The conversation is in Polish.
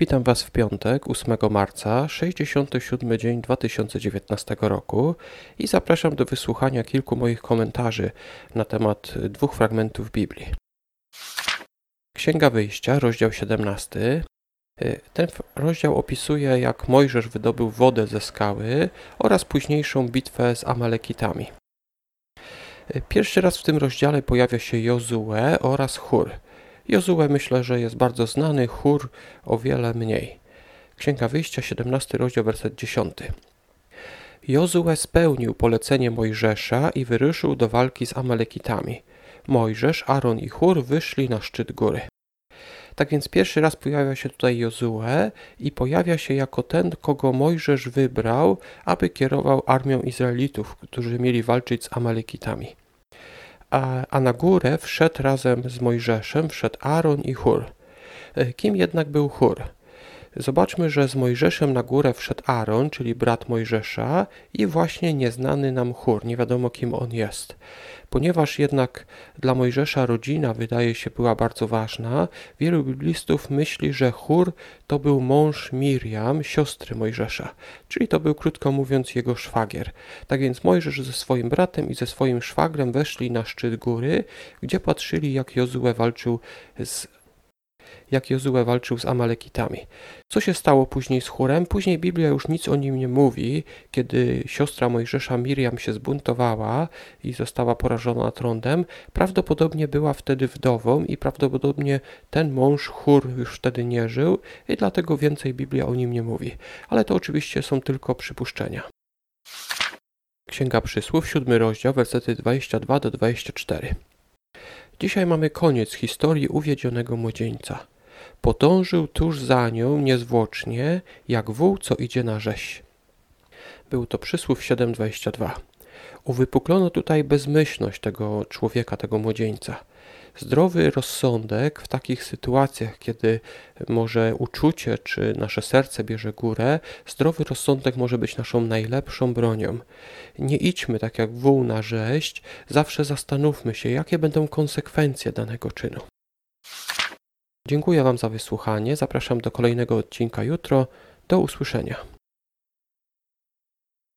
Witam Was w piątek, 8 marca, 67 dzień 2019 roku i zapraszam do wysłuchania kilku moich komentarzy na temat dwóch fragmentów Biblii. Księga Wyjścia, rozdział 17. Ten rozdział opisuje, jak Mojżesz wydobył wodę ze skały oraz późniejszą bitwę z Amalekitami. Pierwszy raz w tym rozdziale pojawia się Jozue oraz Hur – Jozue myślę, że jest bardzo znany, chór o wiele mniej. Księga Wyjścia, 17 rozdział, werset 10. Jozue spełnił polecenie Mojżesza i wyruszył do walki z Amalekitami. Mojżesz, Aaron i Chór wyszli na szczyt góry. Tak więc pierwszy raz pojawia się tutaj Jozue i pojawia się jako ten, kogo Mojżesz wybrał, aby kierował armią Izraelitów, którzy mieli walczyć z Amalekitami a, a na górę wszedł razem z Mojżeszem, wszedł Aaron i Hur. E, kim jednak był Hur? Zobaczmy, że z Mojżeszem na górę wszedł Aaron, czyli brat Mojżesza i właśnie nieznany nam Hur, nie wiadomo kim on jest. Ponieważ jednak dla Mojżesza rodzina wydaje się była bardzo ważna, wielu biblistów myśli, że Hur to był mąż Miriam, siostry Mojżesza, czyli to był krótko mówiąc jego szwagier. Tak więc Mojżesz ze swoim bratem i ze swoim szwagrem weszli na szczyt góry, gdzie patrzyli jak Jozue walczył z jak Jozue walczył z Amalekitami. Co się stało później z chórem? Później Biblia już nic o nim nie mówi. Kiedy siostra Mojżesza Miriam się zbuntowała i została porażona trądem, prawdopodobnie była wtedy wdową i prawdopodobnie ten mąż chór już wtedy nie żył i dlatego więcej Biblia o nim nie mówi. Ale to oczywiście są tylko przypuszczenia. Księga Przysłów, siódmy rozdział, wersety 22 do 24. Dzisiaj mamy koniec historii uwiedzionego młodzieńca. Podążył tuż za nią niezwłocznie, jak wół, co idzie na rzeź. Był to przysłów 7:22. Uwypuklono tutaj bezmyślność tego człowieka, tego młodzieńca. Zdrowy rozsądek w takich sytuacjach, kiedy może uczucie czy nasze serce bierze górę, zdrowy rozsądek może być naszą najlepszą bronią. Nie idźmy tak jak wół na rzeź, zawsze zastanówmy się, jakie będą konsekwencje danego czynu. Dziękuję Wam za wysłuchanie. Zapraszam do kolejnego odcinka jutro. Do usłyszenia.